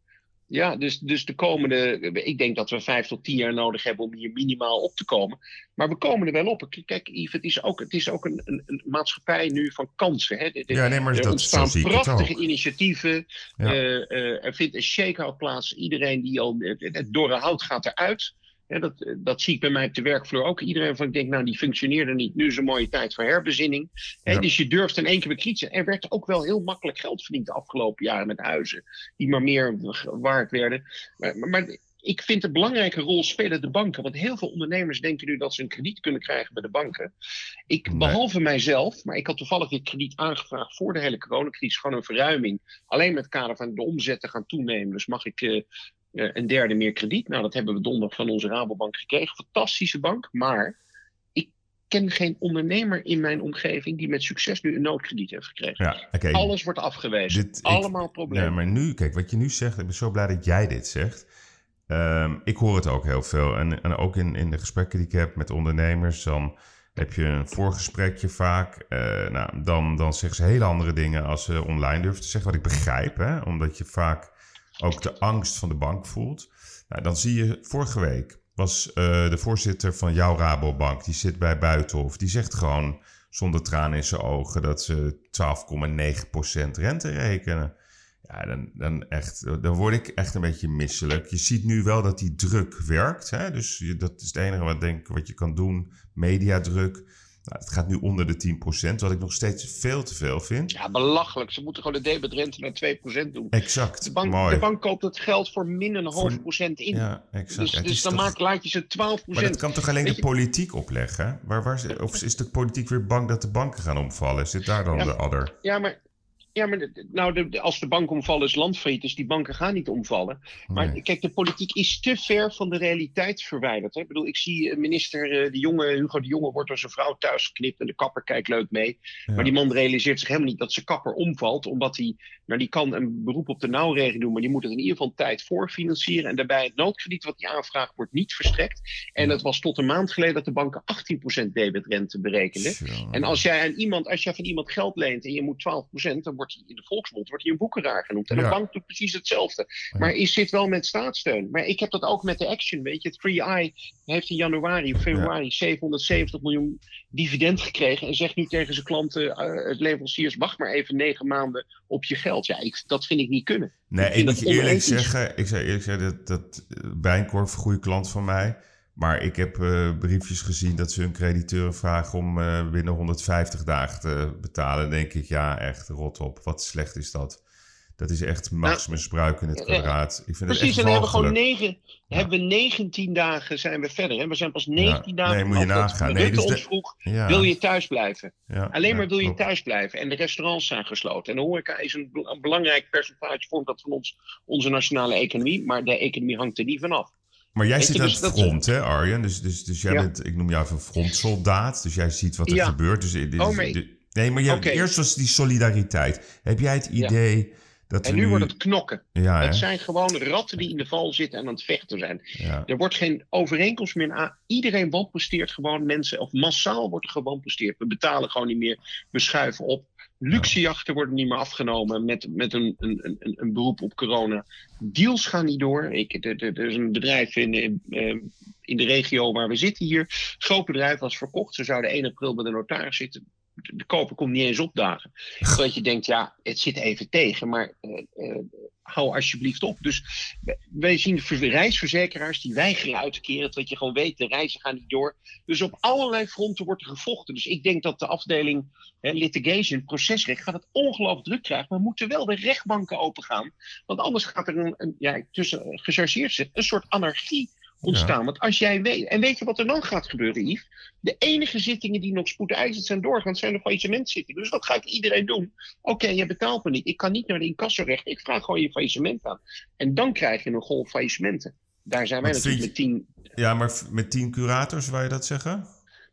ja, dus, dus de komende. Ik denk dat we vijf tot tien jaar nodig hebben om hier minimaal op te komen. Maar we komen er wel op. Kijk, Yves, het is ook, het is ook een, een, een maatschappij nu van kansen. Hè? ja, nee, maar er dat, ontstaan prachtige initiatieven. Ja. Uh, uh, er vindt een shake-out plaats. Iedereen die al. Het dorre hout gaat eruit dat, dat zie ik bij mij op de werkvloer ook. Iedereen van ik denk, nou, die functioneerde niet. Nu is een mooie tijd voor herbezinning. dus je durft in één keer bekritisch. Er werd ook wel heel makkelijk geld verdiend de afgelopen jaren met huizen. Die maar meer waard werden. Maar, maar ik vind een belangrijke rol spelen de banken. Want heel veel ondernemers denken nu dat ze een krediet kunnen krijgen bij de banken. Ik, Nee. behalve mijzelf, maar ik had toevallig dit krediet aangevraagd voor de hele coronacrisis. Gewoon een verruiming. Alleen met het kader van de omzetten gaan toenemen. Dus mag ik eh, eh, een derde meer krediet. Nou, dat hebben we donderdag van onze Rabobank gekregen. Fantastische bank. Maar ik ken geen ondernemer in mijn omgeving die met succes nu een noodkrediet heeft gekregen. Ja. Alles wordt afgewezen. Dit- ik- Allemaal problemen. Ja, maar nu, kijk, wat je nu zegt, ik ben zo blij dat jij dit zegt. Ehm, ik hoor het ook heel veel. En, en ook in, in de gesprekken die ik heb met ondernemers, dan heb je een voorgesprekje vaak. Eh, nou, dan, dan zeggen ze hele andere dingen als ze online durven te zeggen. Wat ik begrijp, hè? omdat je vaak ook de angst van de bank voelt. Nou, dan zie je, vorige week was eh, de voorzitter van jouw Rabobank, die zit bij Buitenhof, die zegt gewoon zonder tranen in zijn ogen dat ze 12,9% rente rekenen. Ja, dan, dan, echt, dan word ik echt een beetje misselijk. Je ziet nu wel dat die druk werkt. Hè? Dus je, dat is het enige wat, denk, wat je kan doen. Mediadruk. Nou, het gaat nu onder de 10%, wat ik nog steeds veel te veel vind. Ja, belachelijk. Ze moeten gewoon de debitrente naar 2% doen. Exact. De bank, Mooi. de bank koopt het geld voor min een half procent in. Ja, exact. dus Ja, het dus dan toch- maakt, laat je ze 12% Maar dat kan toch alleen Weet de je- politiek opleggen? Waar, waar, of is de politiek weer bang dat de banken gaan omvallen? Zit daar dan Ja. de adder? Ja, maar, ja, maar de- nou, de, als de bank omvallen is landfailliet, dus die banken gaan niet omvallen. Maar Nee. kijk, de politiek is te ver van de realiteit verwijderd. Hè? Ik bedoel, ik zie eh, minister eh, de Jonge, Hugo de Jonge wordt door zijn vrouw thuis geknipt en de kapper kijkt leuk mee. Ja. Maar die man realiseert zich helemaal niet dat zijn kapper omvalt, omdat hij, nou die kan een beroep op de nauwregeling doen, maar die moet het in ieder geval tijd voorfinancieren. En daarbij het noodkrediet wat hij aanvraagt wordt niet verstrekt. En het was tot een maand geleden dat de banken 18% debitrente berekenden. En als jij aan iemand, als jij van iemand geld leent en je moet 12%, dan wordt hij in de volksmond wordt hij een boekeraar genoemd. En Ja. een bank doet precies hetzelfde. Maar is zit wel met staatssteun. Maar ik heb dat ook met de Action, weet je. Free Eye heeft in januari of februari 770 miljoen dividend gekregen. En zegt nu tegen zijn klanten, eh, het leveranciers, wacht maar even negen maanden op je geld. Ja, ik, dat vind ik niet kunnen. Nee, Ik moet je eerlijk zeggen, ik zou eerlijk zeggen dat, dat eh, Bijenkorf een goede klant van mij. Maar ik heb eh, briefjes gezien dat ze hun crediteuren vragen om eh, binnen 150 dagen te betalen. Dan denk ik, ja, echt rot op. Wat slecht is dat? Dat is echt machtsmisbruik in het Ja, kwadraat. Ik vind Precies, het echt en dan hebben we gewoon negen, hebben we 19 dagen zijn we verder. Hè? We zijn pas 19 dagen nee, moet je nagaan. Nee, dus ons vroeg, wil je thuis blijven? Alleen maar wil je thuis blijven. En de restaurants zijn gesloten. En de horeca is een belangrijk percentage, vormt dat van ons, onze nationale economie. Maar de economie hangt er niet vanaf. Maar jij Weet zit je, aan dus het dat- front, hè, Arjen? Dus, dus, dus jij Ja. bent, ik noem jou even frontsoldaat. Dus jij ziet wat er Ja. gebeurt. Dus, dit Oh, dit- nee, maar eerst was die solidariteit. Heb jij het Ja. idee dat En nu nu... wordt het knokken. Ja, hè? Het zijn gewoon ratten die in de val zitten en aan het vechten zijn. ja. Er wordt geen overeenkomst meer aan. Iedereen wanpresteert gewoon mensen. Of massaal wordt er gewanpresteerd. We betalen gewoon niet meer. We schuiven op. Luxejachten worden niet meer afgenomen met, met een, een, een, een beroep op corona. Deals gaan niet door. Ik, er, er- is een bedrijf in, in, eh, in de regio waar we zitten hier. Groot bedrijf was verkocht. Ze zouden 1 april bij de notaris zitten. De de koper komt niet eens opdagen. Dat je denkt, ja, het zit even tegen. Maar eh, eh, hou alsjeblieft op. Dus wij- zien ver- reisverzekeraars die weigeren uit te keren. Dat je gewoon weet, de reizen gaan niet door. Dus op allerlei fronten wordt er gevochten. Dus ik denk dat de afdeling hè, litigation, procesrecht, gaat het ongelooflijk druk krijgen. Maar moeten wel de rechtbanken opengaan. Want anders gaat er een, ja, tussen gechargeerd een soort anarchie ontstaan. Want als jij weet, en weet je wat er dan gaat gebeuren, Yves? De enige zittingen die nog spoedeisend zijn doorgaan, zijn de faillissementzittingen. Dus wat gaat iedereen doen? Oké, je betaalt me niet. Ik kan niet naar de incassorecht. Ik vraag gewoon je faillissement aan. En dan krijg je een golf faillissementen. Daar zijn wij natuurlijk met tien. ja, maar met tien curators, wou je dat zeggen?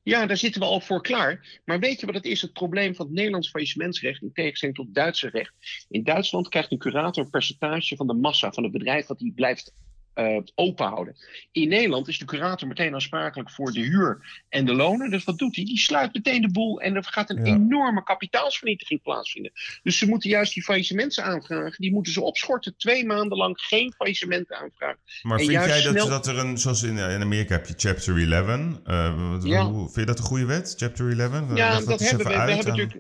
Ja, daar zitten we al voor klaar. Maar weet je wat het is? Het probleem van het Nederlands faillissementsrecht in tegenstelling tot het Duitse recht. In Duitsland krijgt een curator een percentage van de massa van het bedrijf dat hij blijft eh, openhouden. In Nederland is de curator meteen aansprakelijk voor de huur en de lonen. Dus wat doet hij? Die sluit meteen de boel en er gaat een Ja. enorme kapitaalsvernietiging plaatsvinden. Dus ze moeten juist die faillissementen aanvragen. Die moeten ze opschorten. Twee maanden lang geen faillissementen aanvragen. Maar En vind juist jij dat, snel- dat er een, zoals in, in Amerika heb je Chapter 11. eh, Ja. hoe, vind je dat een goede wet, Chapter 11? Ja, dat, hebben we. We hebben natuurlijk.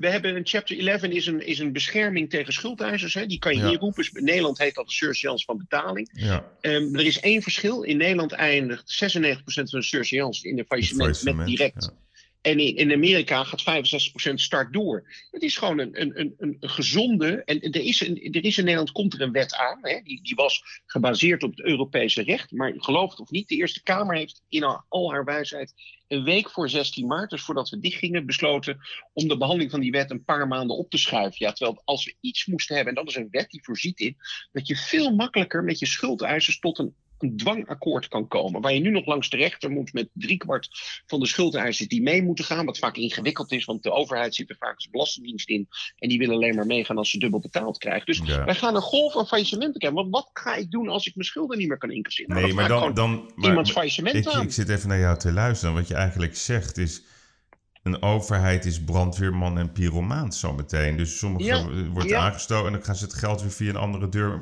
We hebben een chapter 11 is een, is een bescherming tegen schuldeisers. Hè. Die kan je Ja. inroepen. Dus in Nederland heet dat de surseance van betaling. Ja, Ehm, er is één verschil. In Nederland eindigt 96% van de surseance in de faillissement met direct. ja. En in, Amerika gaat 65% start door. Het is gewoon een, een, een, een gezonde. En er is, een, er is in Nederland komt er een wet aan. Hè, die, die was gebaseerd op het Europese recht. Maar geloof het of niet, de Eerste Kamer heeft in al haar wijsheid een week voor 16 maart, dus voordat we dicht gingen, besloten om de behandeling van die wet een paar maanden op te schuiven. Ja, terwijl als we iets moesten hebben, en dat is een wet die voorziet in, dat je veel makkelijker met je schuldeisers tot een een dwangakkoord kan komen. Waar je nu nog langs de rechter moet met driekwart van de schuldeisers die mee moeten gaan. Wat vaak ingewikkeld is, want de overheid zit er vaak als belastingdienst in. En die willen alleen maar meegaan als ze dubbel betaald krijgen. Dus wij gaan een golf van faillissementen krijgen. Want wat ga ik doen als ik mijn schulden niet meer kan incasseren? Nee, maar dan, dan maar, iemands faillissement ik, aan. Ik zit even naar jou te luisteren. Wat je eigenlijk zegt is een overheid is brandweerman en pyromaant zometeen. Dus sommige ja, wordt ja. aangestoken en dan gaan ze het geld weer via een andere deur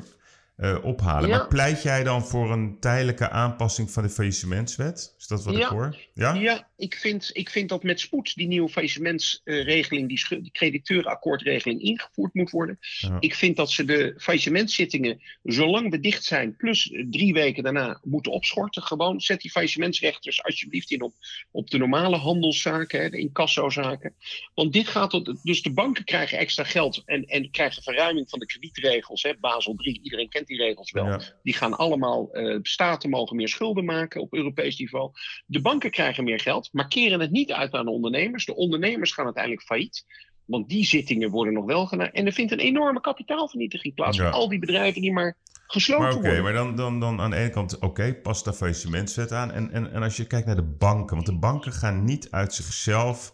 uh, ophalen. Maar pleit jij dan voor een tijdelijke aanpassing van de faillissementswet? Is dat wat ja. ik hoor? Ja, ja ik, vind, ik vind dat met spoed die nieuwe faillissementsregeling, die, die crediteurenakkoordregeling ingevoerd moet worden. Ja. Ik vind dat ze de faillissementszittingen, zolang we dicht zijn, plus drie weken daarna moeten opschorten. Gewoon zet die faillissementsrechters alsjeblieft in op, op de normale handelszaken, hè, de incassozaken. Want dit gaat tot, dus de banken krijgen extra geld en, en krijgen verruiming van de kredietregels, hè, Basel 3, iedereen kent die regels wel. Ja. Die gaan allemaal, uh, staten mogen meer schulden maken op Europees niveau. De banken krijgen meer geld, maar keren het niet uit aan de ondernemers. De ondernemers gaan uiteindelijk failliet. Want die zittingen worden nog wel gedaan. En er vindt een enorme kapitaalvernietiging plaats. Ja. Al die bedrijven die maar gesloten maar okay, worden. Maar dan, dan, dan aan de ene kant, oké, okay, pas daar faillissementswet aan. En, en, en als je kijkt naar de banken. Want de banken gaan niet uit zichzelf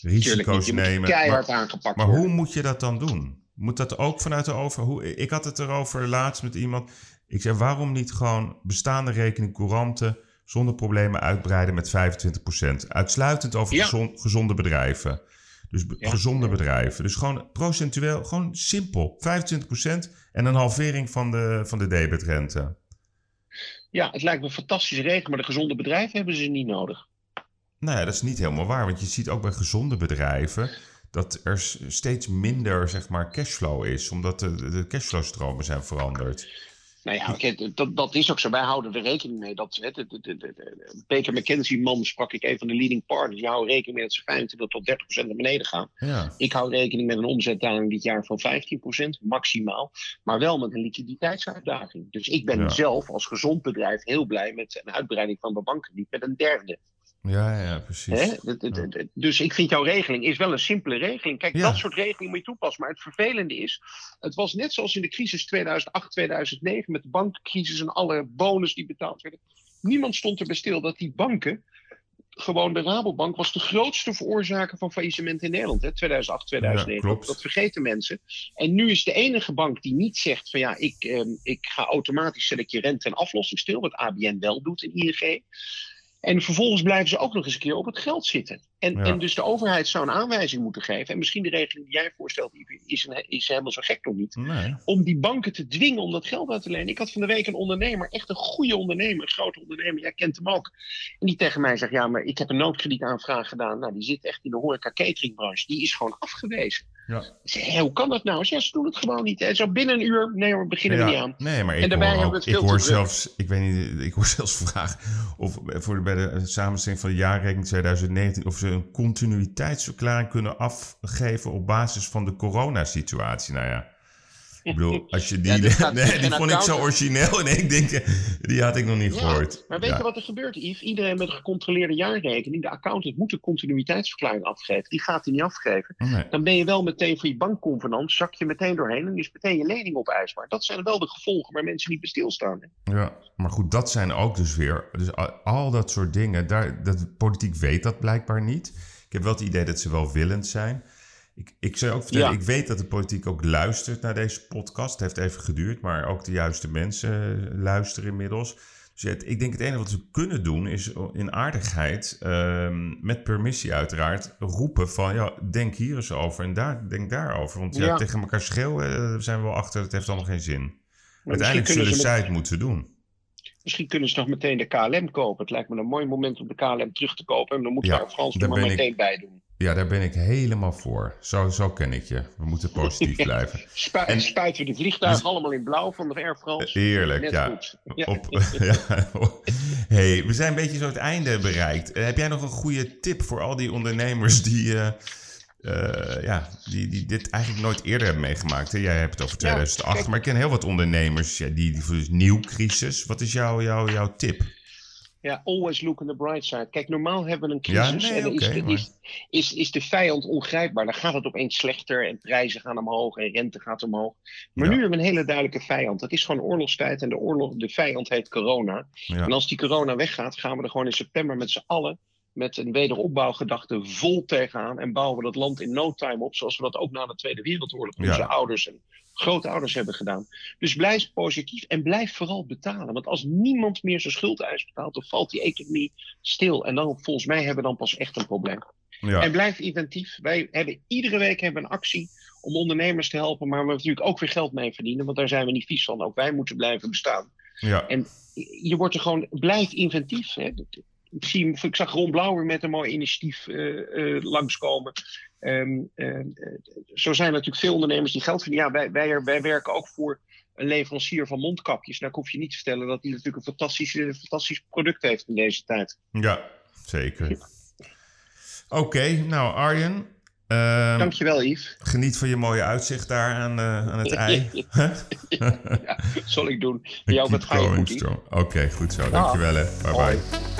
risico's nemen. Maar, aangepakt maar worden. hoe moet je dat dan doen? Moet dat ook vanuit de over? Hoe, ik had het erover laatst met iemand. Ik zei, waarom niet gewoon bestaande rekening couranten zonder problemen uitbreiden met 25%? Uitsluitend over ja. gezonde bedrijven. Dus ja. gezonde bedrijven. Dus gewoon procentueel, gewoon simpel. 25% en een halvering van de, van de debitrente. Ja, het lijkt me een fantastische regel, maar de gezonde bedrijven hebben ze niet nodig. Nou ja, dat is niet helemaal waar. Want je ziet ook bij gezonde bedrijven dat er steeds minder zeg maar, cashflow is, omdat de, de cashflow-stromen zijn veranderd. Nou ja, okay, dat, dat is ook zo. Wij houden er rekening mee. Dat, hè, de, de, de, Baker McKenzie-man sprak ik, een van de leading partners. Die houden rekening mee dat ze 25 tot 30 procent naar beneden gaan. Ja. Ik hou rekening met een omzetdaling dit jaar van 15 procent, maximaal. Maar wel met een liquiditeitsuitdaging. Dus ik ben Ja. zelf als gezond bedrijf heel blij met een uitbreiding van mijn bankrediet met een derde. Ja, ja, precies. Dus ik vind jouw regeling is wel een simpele regeling. Kijk, Ja. dat soort regelingen moet je toepassen. Maar het vervelende is, het was net zoals in de crisis 2008, 2009 met de bankencrisis en alle bonus die betaald werden. Niemand stond er bij stil dat die banken, gewoon de Rabobank was de grootste veroorzaker van faillissement in Nederland. Hè? 2008, 2009. klopt. dat vergeten mensen. En nu is de enige bank die niet zegt van ja, ik, ehm, ik ga automatisch zet ik je rente en aflossing stil, wat ABN wel doet in ING. En vervolgens blijven ze ook nog eens een keer op het geld zitten. En, Ja. en dus de overheid zou een aanwijzing moeten geven. En misschien de regeling die jij voorstelt, is, een, is helemaal zo gek nog niet. Nee. Om die banken te dwingen om dat geld uit te lenen. Ik had van de week een ondernemer, echt een goede ondernemer, een grote ondernemer. Jij kent hem ook. En die tegen mij zegt, ja, maar ik heb een noodkredietaanvraag gedaan. Nou, die zit echt in de horeca cateringbranche. Die is gewoon afgewezen. Ja. Hoe kan dat nou? Ze doen het gewoon niet. En zo binnen een uur, nee, we beginnen we niet aan. Nee, maar En ik daarbij hoor, ook, het ik zelfs, ik weet niet, ik hoor zelfs vragen of voor bij de samenstelling van de jaarrekening 2019 of ze een continuïteitsverklaring kunnen afgeven op basis van de coronasituatie. Nou ja, ik bedoel, als je die, Ja, nee, die vond ik zo origineel en ik denk, die had ik nog niet Ja, gehoord. Maar weet je wat er gebeurt, Yves? Iedereen met een gecontroleerde jaarrekening, de accountant moet een continuïteitsverklaring afgeven. Die gaat hij niet afgeven. Nee. Dan ben je wel meteen voor je bankconvenant, zak je meteen doorheen en is meteen je lening opeisbaar. Dat zijn wel de gevolgen waar mensen niet bij stilstaan. hè. Ja, maar goed, dat zijn ook dus weer. Dus al, dat soort dingen, daar, dat, de politiek weet dat blijkbaar niet. Ik heb wel het idee dat ze wel willend zijn. Ik, ik zou ook vertellen, Ja. ik weet dat de politiek ook luistert naar deze podcast. Het heeft even geduurd, maar ook de juiste mensen eh, luisteren inmiddels. Dus het- ik denk het enige wat we kunnen doen is in aardigheid, ehm, met permissie uiteraard, roepen van ja, denk hier eens over en daar, denk daarover. Want ja, Ja. tegen elkaar schreeuwen eh, zijn we wel achter, het heeft allemaal geen zin. Maar Uiteindelijk zullen zij ze het moeten doen. misschien kunnen ze nog meteen de KLM kopen. Het lijkt me een mooi moment om de KLM terug te kopen. En dan moet Ja, daar Frans maar ik- meteen bij doen. Ja, daar ben ik helemaal voor. Zo, zo ken ik je. We moeten positief blijven. Spu En- Spuiten we de vliegtuigen Dus- allemaal in blauw van de Air France. Heerlijk, ja. Ja. Op, ja. hey, we zijn een beetje zo het einde bereikt. Eh, heb jij nog een goede tip voor al die ondernemers die, eh, eh, ja, die, die dit eigenlijk nooit eerder hebben meegemaakt? Hè? Jij hebt het over 2008, kijk- maar ik ken heel wat ondernemers ja, die, die voor dus nieuw crisis. Wat is jouw, jouw, jouw tip? Ja, always look on the bright side. Kijk, normaal hebben we een Ja, crisis nee, en dan is, maar- is, is, is de vijand ongrijpbaar. Dan gaat het opeens slechter en prijzen gaan omhoog en rente gaat omhoog. Maar Ja. nu hebben we een hele duidelijke vijand. Het is gewoon oorlogstijd en de, oorlog, de vijand heet corona. Ja. En als die corona weggaat, gaan we er gewoon in september met z'n allen met een wederopbouwgedachte vol tegenaan. En bouwen we dat land in no time op, zoals we dat ook na de Tweede Wereldoorlog Ja. onze ouders en grootouders hebben gedaan. Dus blijf positief en blijf vooral betalen. Want als niemand meer zijn schuldeis betaalt, dan valt die economie stil. En dan, volgens mij, hebben we dan pas echt een probleem. Ja. En blijf inventief. Wij hebben iedere week hebben een actie om ondernemers te helpen, maar we natuurlijk ook weer geld mee verdienen, want daar zijn we niet vies van. Ook wij moeten blijven bestaan ja. je wordt er gewoon, blijf inventief. Hè. Ik, zie, ik zag Ron Blauwer met een mooi initiatief eh, eh, langskomen. Eh, zo zijn er natuurlijk veel ondernemers die geld verdienen. Ja, wij, wij, wij werken ook voor een leverancier van mondkapjes. Nou, ik hoef je niet te vertellen dat die natuurlijk een fantastisch, fantastisch product heeft in deze tijd. ja, zeker. Oké, nou Arjen, ehm, Dankjewel, Yves. geniet van je mooie uitzicht daar aan, aan het ei. ja, zal ik doen. Jou, wat ga je goed, strong. Oké, goed zo. Dankjewel hè. Bye Hoi. bye.